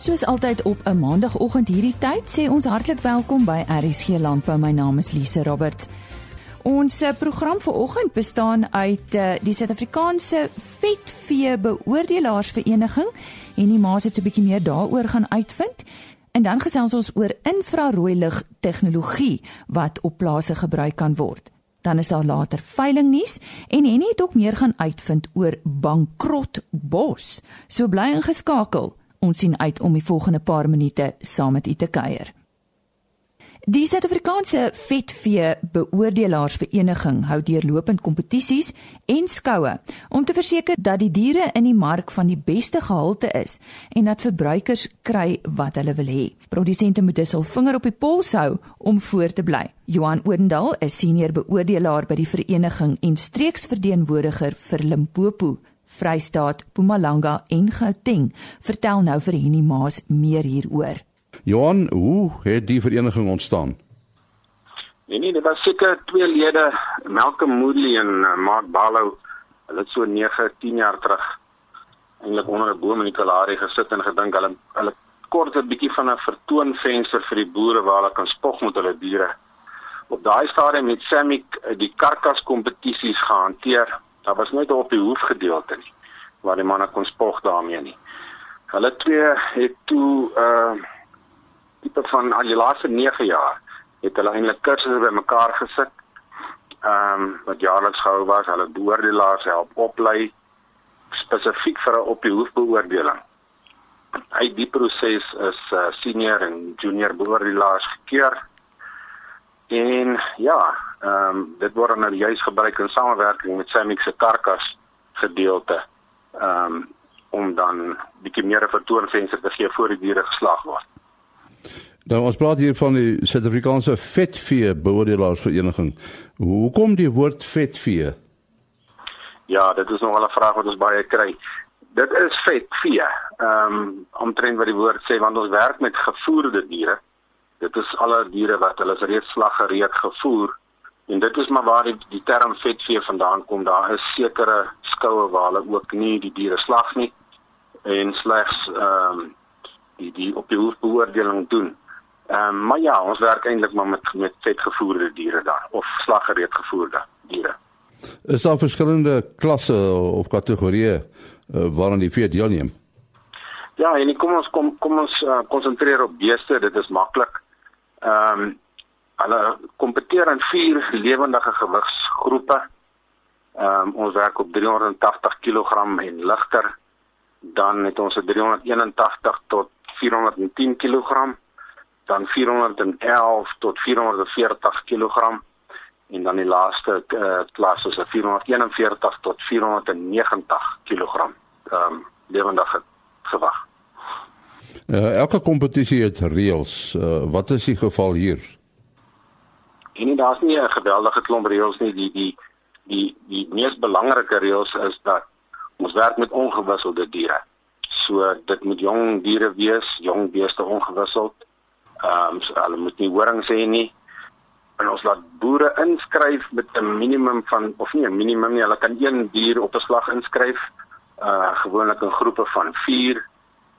Soos altyd op 'n maandagooggend hierdie tyd sê ons hartlik welkom by RSG Landbou. My naam is Lise Roberts. Ons eh, program vir oggend bestaan uit uh, die Suid-Afrikaanse Vetvee Beoordelaarsvereniging en die maas het so 'n bietjie meer daaroor gaan uitvind. En dan gesels ons oor infrarooi lig tegnologie wat op plase gebruik kan word. Dan is daar later veilingnuus en Henny het ook meer gaan uitvind oor bankrot bos. So bly ingeskakel. Ons sien uit om die volgende paar minute saam met u te kuier. Die Suid-Afrikaanse Vetvee Beoordelaarsvereniging hou deurlopend kompetisies en skoue om te verseker dat die diere in die mark van die beste gehalte is en dat verbruikers kry wat hulle wil hê. Produsente moet dus hul vinger op die pols hou om voor te bly. Johan Odendaal is senior beoordelaar by die vereniging en streeksverteenwoordiger vir Limpopo Vrystaat, Mpumalanga en Gauteng. Vertel nou vir Henny Maas meer hieroor. Johan, hoe het die vereniging ontstaan? Nee nee, dit was seker twee lede, Malcolm Moodley en uh, Mark Barlow. Hulle het so 9, 10 jaar terug eintlik onder 'n boom in die Kalahari gesit en gedink hulle hulle kort 'n bietjie van 'n vertoonvenster vir die boere waar hulle kan spog met hulle diere. Op daai stadium het Samick eh, die karkas kompetisies gehanteer Daar was nooit op die hoef gedeelte nie waar die manne kon spog daarmee nie. Hulle twee het toe uh tipe van al die laaste 9 jaar het hulle eintlik kursusse bymekaar gesit. Ehm um, wat jaarliks gehou was, hulle beoordelaars help oplei spesifiek vir 'n op die hoef beoordeling. Hy die proses is uh, senior en junior beoordelaars gekeur En ja, ehm um, dit word nou juis gebruik in samewerking met Samix se karkas gedeelte. Ehm um, om dan bietjie meer vertoonvenster te gee voor die diere geslag word. Nou ons praat hier van die Suid-Afrikaanse vetvee beoordelaarsvereniging. Hoekom die woord vetvee? Ja, dit is nog 'n vraag wat ons baie kry. Dit is vetvee. Ehm um, omtrent wat die woord sê want ons werk met gevoerde diere dit is alle diere wat hulle is reeds slaggereed gevoer en dit is maar waar die, die term vetvee vandaan kom daar is sekere skoue waar hulle ook nie die diere slag nie en slegs ehm um, die die op die hoofbeoordeling doen. Ehm um, maar ja, ons werk eintlik maar met met vetgevoerde diere daar of slaggereed gevoerde diere. Is daar verskillende klasse of kategorieë uh, waaraan die vee deelneem? Ja, en kom ons kom kom ons uh, konsentreer op beeste, dit is maklik. Ehm um, hulle kompeteer in vier lewendige gewigsgroepe. Ehm um, ons werk op 380 kg en ligter. Dan het ons 'n 381 tot 410 kg, dan 411 tot 440 kg en dan die laaste uh, klas is 'n 441 tot 490 kg ehm um, lewendige gewig. Uh, elke kompetisie het reëls. Uh, wat is die geval hier? En nie daar's nie 'n geweldige klomp reëls nie. Die die die die mees belangrike reëls is dat ons werk met ongewisselde diere. So dit moet jong diere wees, jong beeste ongewisseld. Ehm um, so hulle moet nie horings hê nie. En ons laat boere inskryf met 'n minimum van of nie 'n minimum nie, hulle kan een dier op 'n slag inskryf. Uh gewoonlik in groepe van 4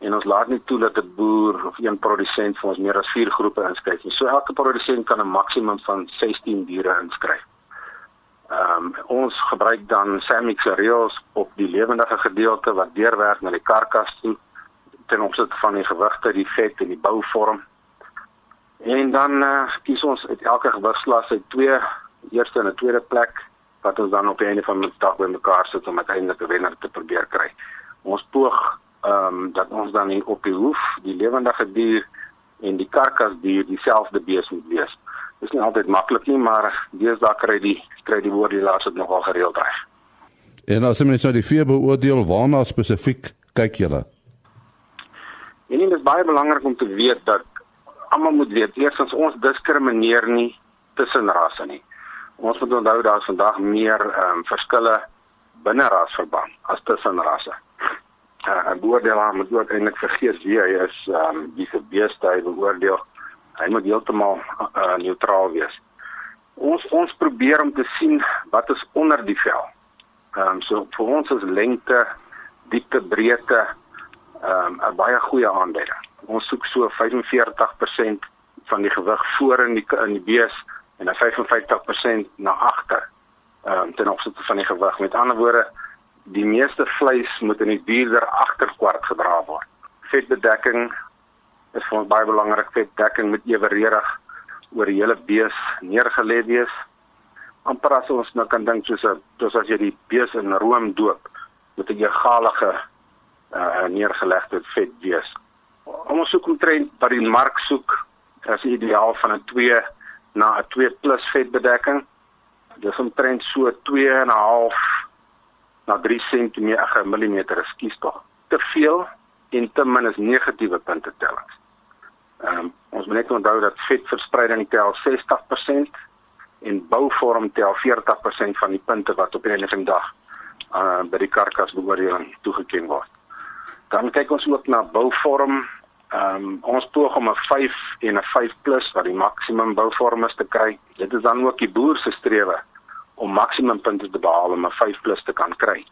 en ons laat nie toe dat 'n boer of een produsent vir ons meer as 4 groepe inskryf nie. So elke produsent kan 'n maksimum van 16 diere inskryf. Ehm um, ons gebruik dan Samix reels op die lewendige gedeelte wat deurwerk na die karkas toe ten opsigte van die gewigte, die vet en die bouvorm. En dan uh, kies ons uit elke gewigsklas uit twee eerste en 'n tweede plek wat ons dan op die einde van die dag bymekaar sit om uiteindelik 'n wenner te probeer kry. Ons poog ehm um, dat ons dan hier op die hoef die lewendige dier en die karkasdier dieselfde bees moet wees. Dit is nie altyd maklik nie, maar deesdae kry die kry die woord die laaste nogal gereeld reg. En as jy mens nou die vier beoordeel waarna spesifiek kyk julle? En dit is baie belangrik om te weet dat almal moet weet eerstens ons diskrimineer nie tussen rasse nie. Ons moet onthou daar is vandag meer ehm um, verskille binne rasverband as tussen rasse uh, 'n beoordelaar moet ook eintlik vergeet wie hy is, ehm um, wie se beeste hy beoordeel. Hy moet heeltemal uh, neutraal wees. Ons ons probeer om te sien wat is onder die vel. Ehm um, so vir ons is lengte, diepte, breedte ehm um, 'n baie goeie aanduiding. Ons soek so 45% van die gewig voor in die in die bees en dan 55% na agter. Ehm um, ten opsigte van die gewig. Met ander woorde, die meeste vleis moet in die dierder agterkwart gedra word. Vetbedekking is vir ons baie belangrik. Vetdekking moet ewereedig oor die hele bees neergelê wees. amper as ons nou kan dink soos 'n soos as jy die bees in room doop, moet 'n egalige uh neergelegde vet wees. Ons soek omtrent by die mark soek as ideaal van 'n 2 na 'n 2 plus vetbedekking. Dis omtrent so 2 en 'n half na 3 cm, ag millimeter, ekskuus tog. Te veel en te min is negatiewe punte tellings. Ehm um, ons moet net onthou dat vetverspreiding tel 60% en bouvorm tel 40% van die punte wat op 'n enige dag uh by die karkas beoordeling toegeken word. Dan kyk ons ook na bouvorm. Ehm um, ons poog om 'n 5 en 'n 5 plus wat die maksimum bouvorm is te kry. Dit is dan ook die boer se strewe om maksimum punte te behaal om 'n 5 plus te kan kry.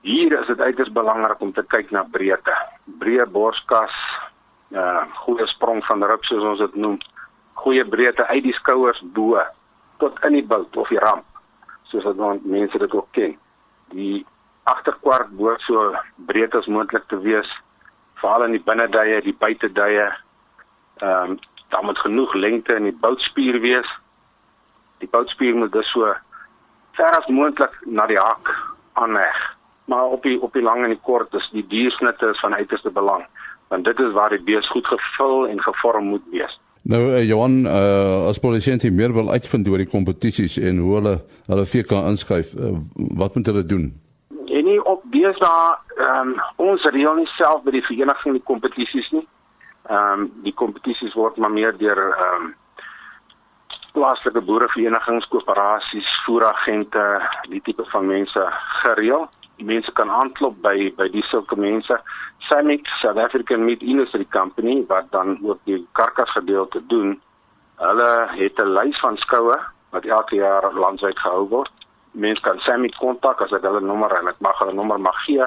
Hier is dit uiters belangrik om te kyk na breedte. Breë borskas, uh goeie sprong van rib soos ons dit noem, goeie breedte uit die skouers bo tot in die bult of die ramp soos wat mense dit ook ken. Die agterkwart behoort so breed as moontlik te wees, veral in die binneduie, die buiteduie. Ehm um, daar moet genoeg lengte in die boutspier wees. Die boutspier moet dus so ver as moontlik na die hak aanheg. Maar op die op die lang en die kort is die diersnitte van uiterste belang want dit is waar die bees goed gevul en gevorm moet wees. Nou uh, Johan, uh, as politisie meer wil uitvind oor die kompetisies en hoe hulle hulle VK inskryf, uh, wat moet hulle doen? En nie op bees daar um, ons reël nie self by die vereniging die kompetisies nie. Ehm um, die kompetisies word maar meer deur ehm um, plaaslike boereverenigings, koöperasies, voeragente, die tipe van mense gereël mense kan aanklop by by die sulke mense. Samic South African Meat Industry Company wat dan ook die karkas gedeelte doen. Hulle het 'n lys van skoue wat elke jaar landwyd gehou word. Mense kan Samic kontak as ek hulle nommer en ek mag hulle nommer mag gee.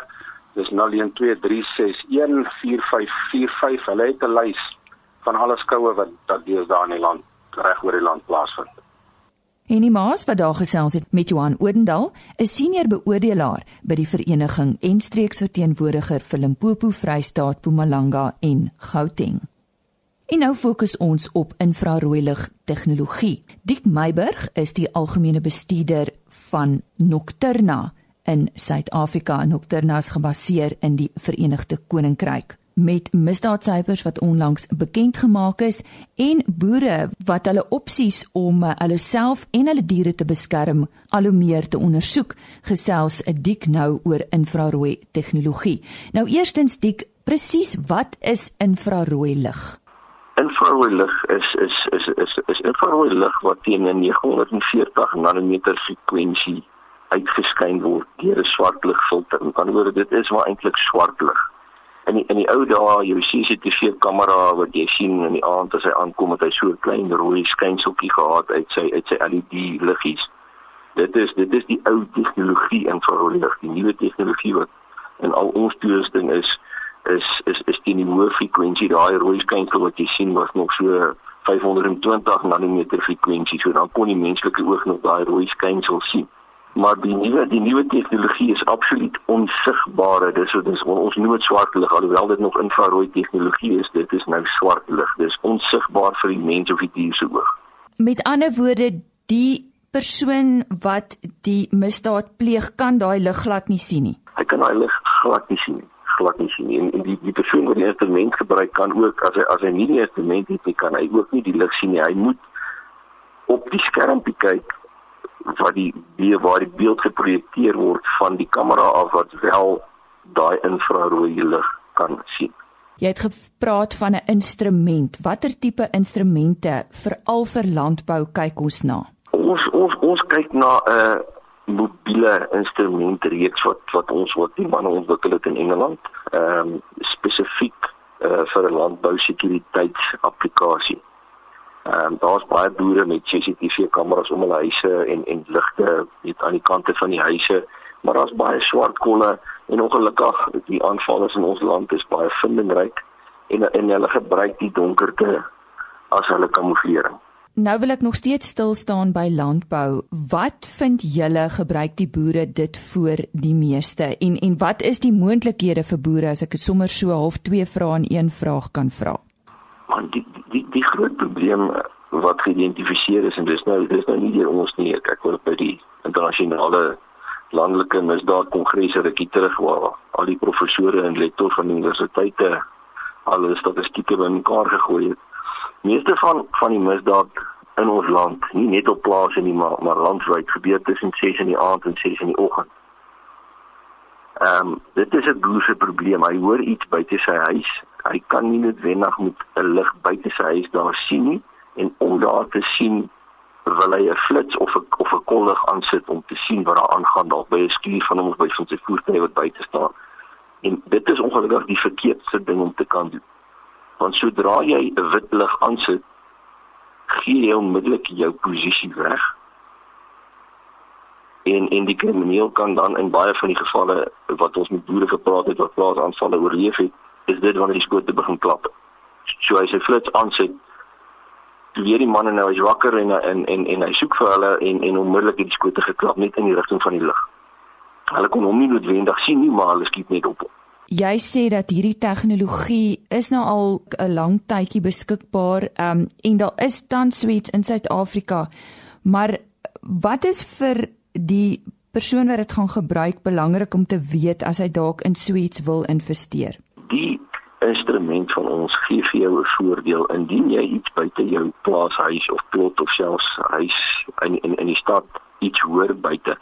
Dis 0123614545. Hulle het 'n lys van alle skoue wat dat deesdae in die land reg oor die land plaasvind. En die maas wat daar gesels het met Johan Odendal, 'n senior beoordelaar by die vereniging en streeksverteenwoordiger vir Limpopo, Vrystaat, Mpumalanga en Gauteng. En nou fokus ons op infrarooi lig tegnologie. Dick Meiburg is die algemene bestuurder van Nocturna in Suid-Afrika. Nocturna is gebaseer in die Verenigde Koninkryk met misdaadsyfers wat onlangs bekend gemaak is en boere wat hulle opsies om uh, hulle self en hulle diere te beskerm al hoe meer te ondersoek gesels dik nou oor infrarooi tegnologie. Nou eerstens dik presies wat is infrarooi lig? Infrarooi lig is is is is is infrarooi lig wat teen 'n 940 nanometer frekwensie uitgeskyn word deur 'n swart ligfilter. Met ander woorde, dit is maar eintlik swart lig in die, in die ou dae jou CCTV kamera wat jy sien in die aand as hy aankom het hy so 'n klein rooi skynseltjie gehad uit sy uit sy LED liggies. Dit is dit is die ou tegnologie in verhouding die nuwe tegnologie wat in al ons toerusting is is is is die nuwe frekwensie. Daai rooi skynsel wat jy sien was nog so 520 nanometer frekwensie. So dan kon die menslike oog nog daai rooi skynsel sien maar die nuwe die nuwe tegnologie is absoluut onsigbaar. Dis wat ons ons noem dit swart lig alhoewel dit nog infrarooi tegnologie is. Dit is nou swart lig. Dis onsigbaar vir die mens of die dier se oog. Met ander woorde, die persoon wat die misdaad pleeg kan daai lig glad nie sien nie. Hy kan daai lig glad nie sien nie glad nie sien en, en die die persoon wat die instrument gebruik kan ook as hy as hy nie die instrument het nie kan hy ook nie die lig sien nie hy moet op die skermpie kyk wat die die waar die beeld geprojekteer word van die kamera af wat wel daai infrarooi lig kan sien. Jy het gepraat van 'n instrument. Watter tipe instrumente veral vir landbou kyk ons na? Ons ons ons kyk na 'n mobiele instrument reeks wat wat ons wat die manne ontwikkel het in Engeland, ehm um, spesifiek uh, vir 'n landbou sekuriteitsapplikasie. Ehm um, daar's baie boere met CCTV kameras om hulle huise en en ligte net aan die kante van die huise, maar daar's baie swart kolle en ongelukkig die aanvallers in ons land is baie vindingryk en en hulle gebruik die donkerte as hulle kamouflering. Nou wil ek nog steeds stil staan by landbou. Wat vind julle gebruik die boere dit voor die meeste en en wat is die moontlikhede vir boere as ek dit sommer so half twee vrae in een vraag kan vra? Man die die die groot probleem wat geïdentifiseer is en dis nou dis nou nie deur ons nie. Ek hoor by die internasionale landelike misdaad kongresse rukkie terug waar al die professore en lektore van universiteite al hulle statistieke bymekaar gegooi het. Meeste van van die misdaad in ons land, nie net op plase nie, maar maar landwyd gebeur tussen 6 in die aand en 6 in die oggend. Ehm um, dit is 'n se probleem. Hy hoor iets buite sy huis. Hy kan nie noodwendig met 'n lig buite sy huis daar sien nie en om daar te sien wil hy 'n flits of 'n of 'n kollig aansit om te sien wat daar aangaan dalk by 'n skuur van hom of by van sy voertuig wat buite staan. En dit is ongelukkig die verkeerdste ding om te kan doen. Want sodra jy 'n wit lig aansit, gee jy onmiddellik jou posisie weg. En en die krimineel kan dan in baie van die gevalle wat ons met boere gepraat het wat plaasaanvalle oorleef het, is dit wanneer die skoot te begin klap. So hy sy flits aansit weer die manne nou is wakker en en en en hy soek vir hulle en en onmiddellik het die skote geklap net in die rigting van die lug. Hulle kon hom nie noodwendig sien nie, maar hulle skiet net op. Jy sê dat hierdie tegnologie is nou al 'n lang tydjie beskikbaar um, en daar is tans suits in Suid-Afrika. Maar wat is vir die persoon wat dit gaan gebruik belangrik om te weet as hy dalk in suits wil investeer? Die instrument van ons gee vir jou 'n voordeel indien jy iets buite jou plaashuis of plot of selfs huis in in in die stad iets hoor buite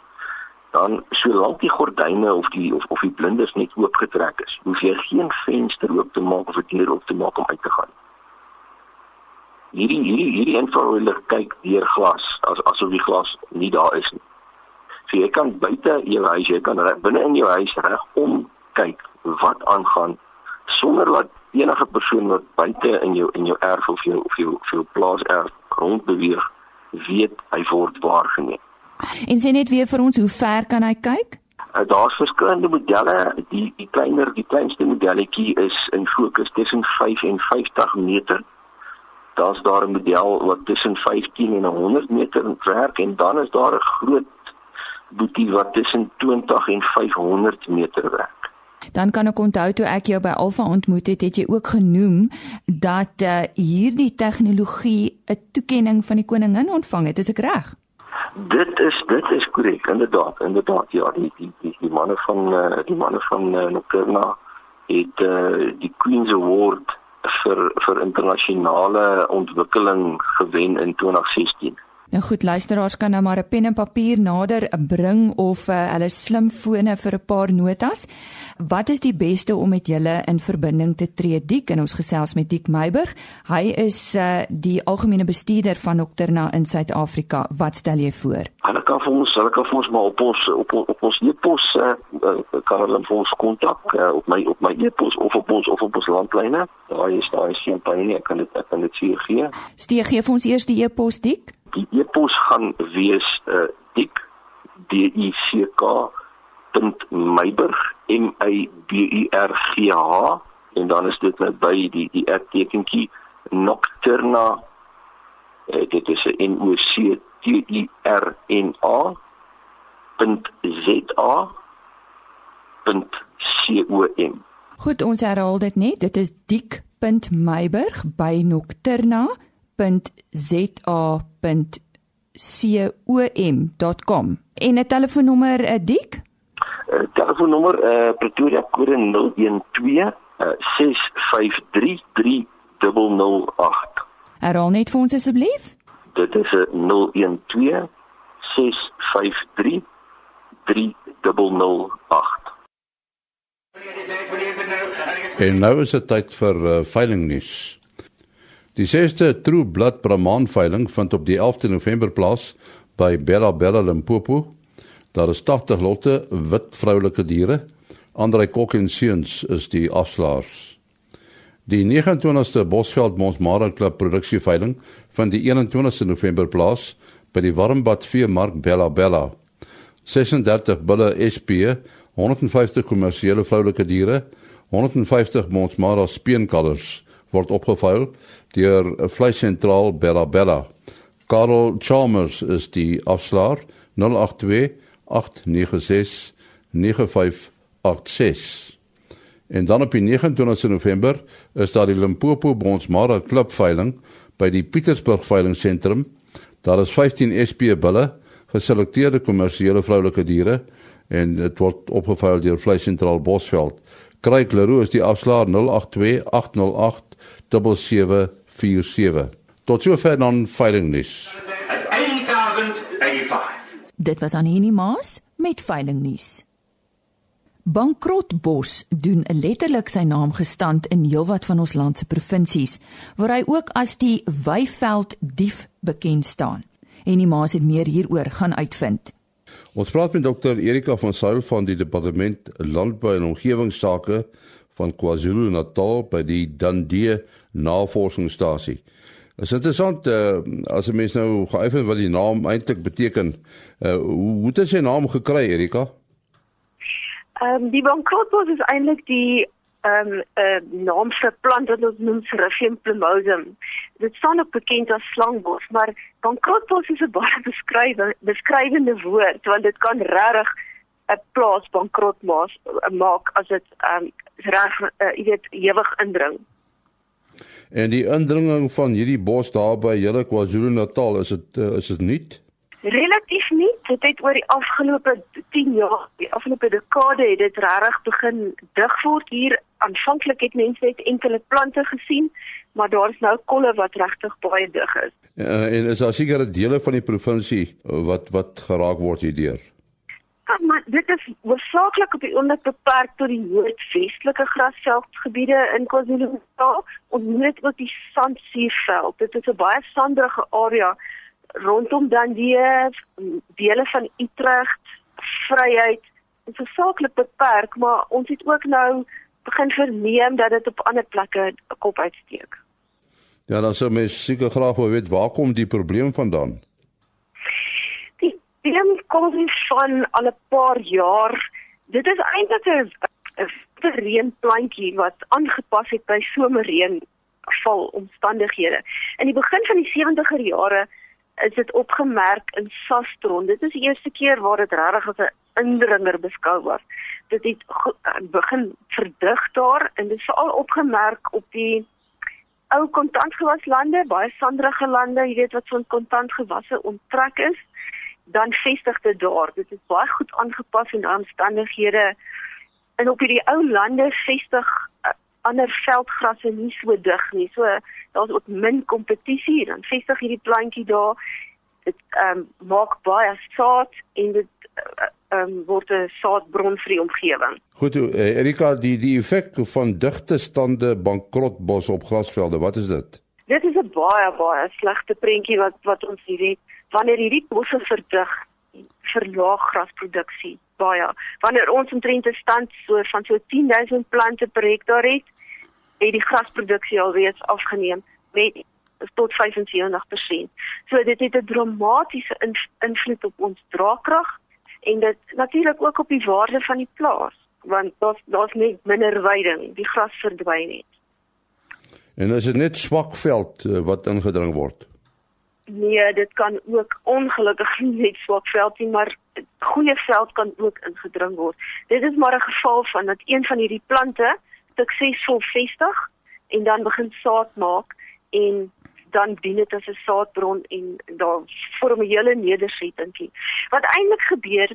dan solank die gordyne of die of of die blinders net oopgetrek is hoef jy geen venster oop te maak of 'n deur oop te maak om uit te gaan. Hierdie hierdie hierdie infrarooi kyk deur glas as asof die glas nie daar is nie. So jy kan buite jou huis jy kan binne in jou huis reg om kyk wat aangaan sonder dat enige persoon wat buite in jou in jou erf of jou of jou of jou plaas erf rond beweeg weet hy word waargeneem. En sê net weer vir ons hoe ver kan hy kyk? Uh, Daar's verskillende modelle. Die die kleiner, die kleinste modelletjie is in fokus tussen 5 en 50 meter. Daar's daar 'n model wat tussen 15 en 100 meter werk en dan is daar 'n groot boetie wat tussen 20 en 500 meter werk. Dan kan ek onthou toe ek jou by Alfa ontmoet het, het jy ook genoem dat uh, hierdie tegnologie 'n toekenning van die koningin ontvang het, is ek reg? Dit is dit is korrek, inderdaad, inderdaad. Ja, die die die, die manne van uh, die manne van uh, Nocturna het uh, die Queen's Award vir vir internasionale ontwikkeling gewen in 2016. Nou goed, luisteraars kan nou maar 'n pen en papier nader bring of uh, hulle slimfone vir 'n paar notas. Wat is die beste om met julle in verbinding te tree? Dik en ons gesels met Dik Meiburg. Hy is uh, die algemene bestuurder van Nocturna in Suid-Afrika. Wat stel jy voor? Hulle kan vir ons, hulle kan vir ons maar op ons op op ons e-pos uh, kan hulle vir ons kontak uh, op my op my e-pos of op ons of op ons landlyne. Daar is daar is geen pyn nie. Ek kan dit ek kan dit hier gee. Steeg gee vir ons eers die e-pos Dik die e-pos gaan wees uh, dik d i c k m e b u r g h en dan is dit net by die die ertekentjie nocturna uh, dit is 'n o c t i r n a z a c o m. Goed ons herhaal dit net. Dit is dik.meiburg by nocturna www.za.com en 'n telefoonnommer uh, dik? 'n uh, Telefoonnommer uh, Pretoria kode 012 uh, 653 3008. Herhaal net vir ons asseblief. Dit is 012 653 3008. En nou is dit tyd vir uh, veilingnuus. Die 6ste True Blood Brahman veiling vind op die 11de November plaas by Bella Bella Limpopo. Daar is 80 lotte wit vroulike diere. Andre Kok en Seuns is die afslaers. Die 29ste Bosveld Monsmara Klub produksie veiling vind die 21ste November plaas by die Warmbad Veemark Bella Bella. 36 bulle SP, 150 kommersiële vroulike diere, 150 Monsmara speenkalvers word opgevuil deur vleissentraal Bella Bella. Karel Chalmers is die afslaer 082 896 9586. En dan op die 29 November is daar die Limpopo Bonsmara klub veiling by die Pietersburg veilingsentrum. Daar is 15 SP bulle, geselekteerde kommersiële vroulike diere en dit word opgevuil deur Vleissentraal Bosveld. Kryk Leroux is die afslaer 082 808 7747. Tot sover dan veilingnuus. Dit was aan Henny Maas met veilingnuus. Bankrotbos doen letterlik sy naam gestand in heelwat van ons land se provinsies waar hy ook as die Weiveld dief bekend staan. En die maas het meer hieroor gaan uitvind. Ons praat met dokter Erika van Sail van die departement landbou en omgewingsake van KwaZulu-Natal by die Dundee Navorsingsstasie. Is interessant uh, as 'n mens nou geëifen wat die naam eintlik beteken. Uh, hoe hoe het sy naam gekry Erika? Ehm um, die bankrotbos is eintlik die ehm um, uh, naam vir plant wat ons noem Seraphium plumosum. Dit staan ook bekend as slangbos, maar bankrotbos is 'n baie beskrywe beskrywende woord want dit kan regtig 'n plaas bankrot maak, maak as dit um, reg uh, jy weet ewig indring. En die indringing van hierdie bos daar by julle KwaZulu-Natal, is dit uh, is dit nuut? Relatief nie. Dit het oor die afgelope 10 jaar, die afgelope dekade het dit regtig begin dig word hier. Aanvanklik het mense net enkele plante gesien, maar daar's nou kolle wat regtig baie dig is. Uh, en is daar sekere dele van die provinsie wat wat geraak word hierdeur? Ja, maar dit is hoofsaaklik op die oomblik beperk tot die noordwestelike grasveldgebiede in KwaZulu-Natal. Ons het ook die sandsuurveld. Dit is 'n baie sanderige area rondom dan die dele van Utrecht, Vryheid, is versaaklik beperk, maar ons het ook nou begin verneem dat dit op ander plekke kop uitsteek. Ja, dan sou mens seker graag wil weet waar kom die probleem vandaan? Probleem kom van al 'n paar jaar. Dit is eintlik 'n 'n reënplantjie wat aangepas het by somerreën val omstandighede. In die begin van die 70er jare is dit opgemerk in Sastron. Dit is die eerste keer waar dit regtig as 'n indringer beskou word. Dit het begin verdig daar en dit is veral opgemerk op die ou kontantgewaslande, baie sanderige lande, jy weet wat van kontantgewasse onttrek is, dan vestig dit daar. Dit is baie goed aangepas aan omstandighede. En op hierdie ou lande vestig uh, ander veldgrasse nie so dig nie. So daar's ook min kompetisie dan vestig hierdie plantjie daar. Dit ehm um, maak baie saad en dit eh, ehm um, word 'n saadbron vir die omgewing. Goed, uh, Erika, die die effek van digte stande bankrotbos op grasvelde, wat is dit? Dit is 'n baie baie slegte prentjie wat wat ons hierdie wanneer hierdie bosse verdig verlaag grasproduksie baie. Wanneer ons omtrent 'n stand so van so 10000 plante per hektaar het, het die grasproduksie alreeds afgeneem met tot 75%. So dit het 'n dramatiese invloed op ons draagkrag en dit natuurlik ook op die waarde van die plaas want daar's daar's net minder weiding, die gras verdwyn net. En is dit net swak veld eh, wat ingedring word? Nee, dit kan ook ongelukkig net swak veld nie, maar goeie veld kan ook ingedring word. Dit is maar 'n geval van dat een van hierdie plante suksesvol vestig en dan begin saad maak en dan dien dit as 'n saadbron en daar vorm 'n hele nedersettingie. Wat eintlik gebeur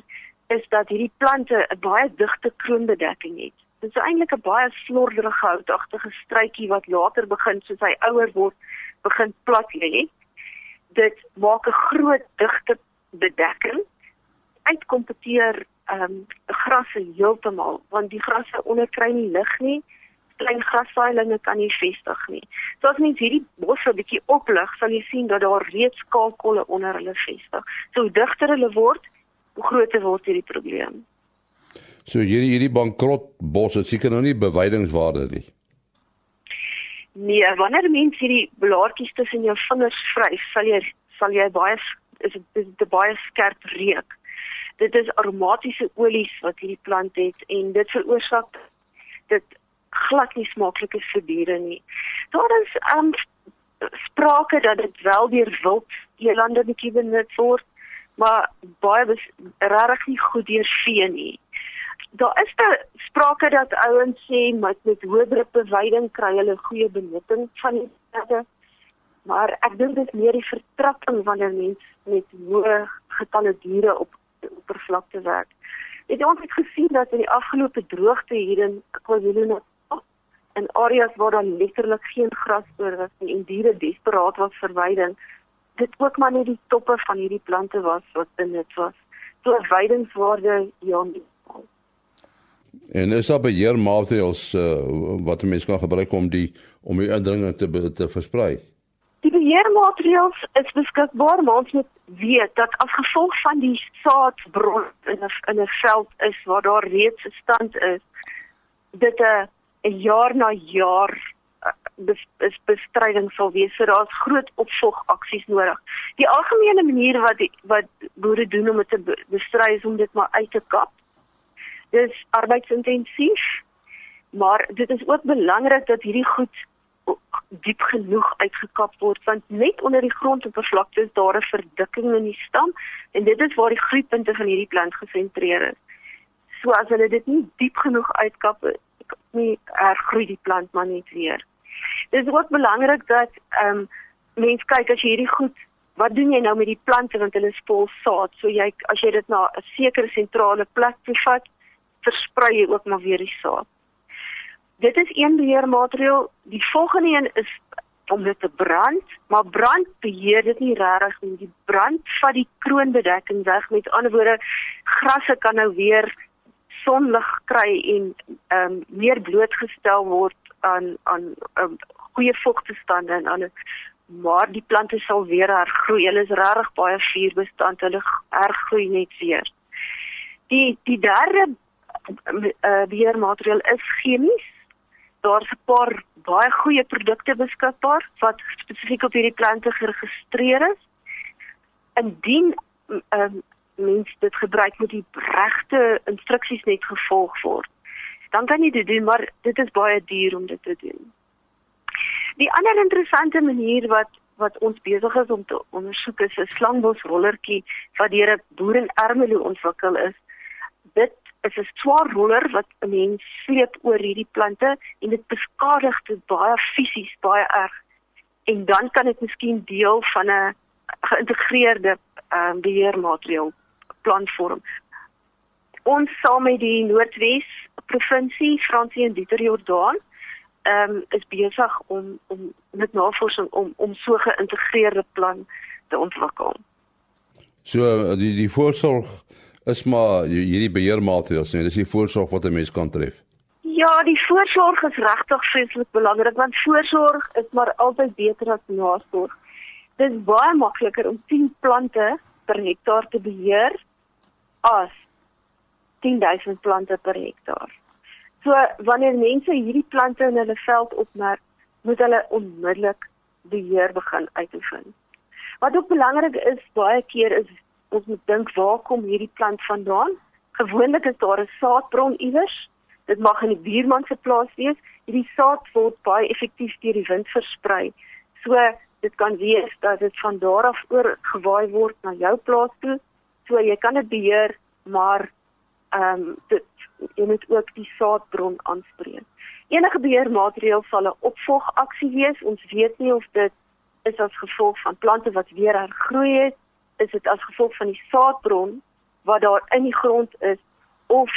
is dat hierdie plante 'n baie digte kroonbedekking het. Dit is eintlik 'n baie slorderige houtagtige struitjie wat later begin soos hy ouer word begin plat lê. Dit maak 'n groot digte bedekking uitkompeteer ehm um, grasse heeltemal want die grasse onderkry nie lig nie klein grassaailinge kan nie vestig nie. So as mens hierdie bosse bietjie oplig, sal jy sien dat daar reeds kaalkolle onder hulle vestig. So hoe digter hulle word, hoe groter word hierdie probleem. So hierdie hierdie bankrot bosse seker nou nie beweidingswaarde nie. Nee, wanneer mens hierdie blaartjies tussen jou vingers vryf, sal jy sal jy baie is dit 'n baie skerp reuk dit is aromatiese olies wat hierdie plant het en dit veroorsaak dit glad nie smaaklik is vir diere nie. Daar is um sprake dat dit wel deur wild elande bietjie benut word, maar baie regtig nie goed deur vee nie. Daar is daar sprake dat ouens sê met met hoë druk bewyding kry hulle goeie benutting van die stede. Maar ek dink dit is meer die vertrapping wanneer mens met hoë getalle diere op oppervlakte werk. Het ons het gesien dat in die afgelope droogte hier in KwaZulu-Natal in areas waar daar letterlik geen gras oor was en diere desperaat was vir veiding, dit ook maar net die toppe van hierdie plante was wat benut was. So veidingswaarde ja nie. En is daar beheermaatreëls uh, wat mense kan gebruik om die om die indringing te te versprei? Die beheermaatreëls is beskikbaar, maar ons moet weet dat as gevolg van die saadbron in 'n in 'n veld is waar daar reeds 'n stand is, dit 'n 'n jaar na jaar eh, bes, bes, bestryding sal wees. So daar's groot opvolgaksies nodig. Die algemene manier wat die, wat boere doen om dit te bestry is om dit maar uit te kap. Dis arbeidsintensief, maar dit is ook belangrik dat hierdie goed diep genoeg uitgekap word want net onder die grondoppervlakte is daar 'n verdikking in die stam en dit is waar die groeipunte van hierdie plant gesentreer is. So as hulle dit nie diep genoeg uitkap nie, hergroei die plant maar net weer. Dit is ook belangrik dat ehm um, mens kyk as jy hierdie goed Wat doen jy nou met die plante want hulle is vol saad? So jy as jy dit na 'n sekere sentrale plek toe vat, versprei jy ook maar weer die saad dit is een beheermaatreël. Die volgende een is om dit te brand, maar brand beheer dit nie regtig nie. Die brand vat die kroonbedekking weg. Met ander woorde, grasse kan nou weer sonlig kry en ehm um, meer blootgestel word aan aan um, goeie vogtestande en aan maar die plante sal weer hergroei. Hulle is regtig baie vuurbestand. Hulle hergroei net weer. Die die derde uh, beheermaatreël is chemies daar's 'n paar baie goeie produkte beskikbaar wat spesifiek op hierdie plante geregistreer is. Indien um, mens dit gebruik met die regte instruksies net gevolg word, dan kan jy dit doen, maar dit is baie duur om dit te doen. Die ander interessante manier wat wat ons besig is om te ondersoek is 'n slangbosrollertjie wat deur 'n boer in Ermelo ontwikkel is. Is 'n swaar roller wat 'n mens sleep oor hierdie plante en dit beskadig dit baie fisies baie erg. En dan kan dit miskien deel van 'n geïntegreerde ehm um, beheermaatreël plan vorm. Ons saam met die Noordwes provinsie, Fransie en Dieter Jordaan ehm um, is besig om om met navorsing om om so 'n geïntegreerde plan te ontwikkel. So die die voorsorg is maar hierdie beheermaatreëls nie. Dis die voorsorg wat 'n mens kan tref. Ja, die voorsorg is regtig vreeslik belangrik want voorsorg is maar altyd beter as nasorg. Dit is baie makliker om 10 plante per hektaar te beheer as 10000 plante per hektaar. So wanneer mense hierdie plante in hulle veld opmerk, moet hulle onmiddellik beheer begin uitoefen. Wat ook belangrik is, baie keer is ons moet dink waar kom hierdie plant vandaan? Gewoonlik is daar 'n saadbron iewers. Dit mag in die buurman se plaas wees. Hierdie saad word baie effektief deur die wind versprei. So dit kan wees dat dit van daar af oorgewaai word na jou plaas toe. So jy kan dit beheer, maar ehm um, dit jy moet ook die saadbron aanspreek. Enige beheermaatreël sal 'n opvolgaksie wees. Ons weet nie of dit is as gevolg van plante wat weer hergroei het is dit as gevolg van die saadbron wat daar in die grond is of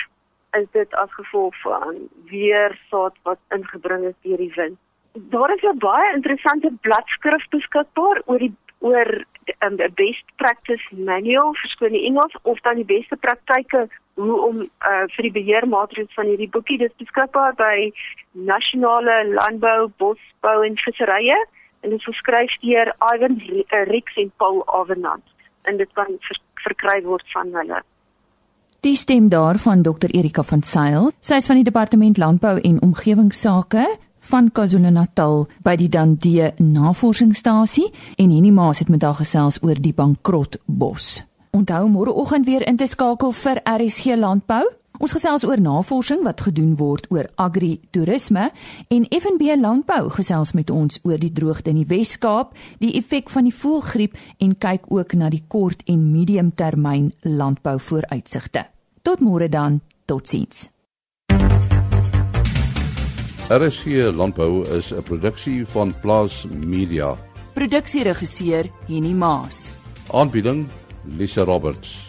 is dit as gevolg van weer saad wat ingebring is deur die wind. Daar is 'n baie interessante bladskrif beskikbaar oor die oor um, the best practice manual vir skoon die Engels of dan die beste praktyke hoe om uh, vir die beheermaatreëls van hierdie boekie dis beskikbaar by Nasionale Landbou, Bosbou en Visserye en dit is geskryf deur Ivan Rix en Paul Avenant en dit kan ver, verkry word van hulle. Die stem daarvan Dr Erika van Sail, sy is van die departement landbou en omgewingsake van KwaZulu-Natal by die Dandie Navorsingsstasie en Henny Maas het met haar gesels oor die bankrot bos. Onthou môreoggend weer in te skakel vir RSG landbou. Ons gesels oor navorsing wat gedoen word oor agri-toerisme en FNB Landbou gesels met ons oor die droogte in die Wes-Kaap, die effek van die voëlgriep en kyk ook na die kort en mediumtermyn landbouvooruitsigte. Tot môre dan, totsiens. RSG Landbou is 'n produksie van Plaas Media. Produksieregisseur Henny Maas Aanbieding Lisa Roberts.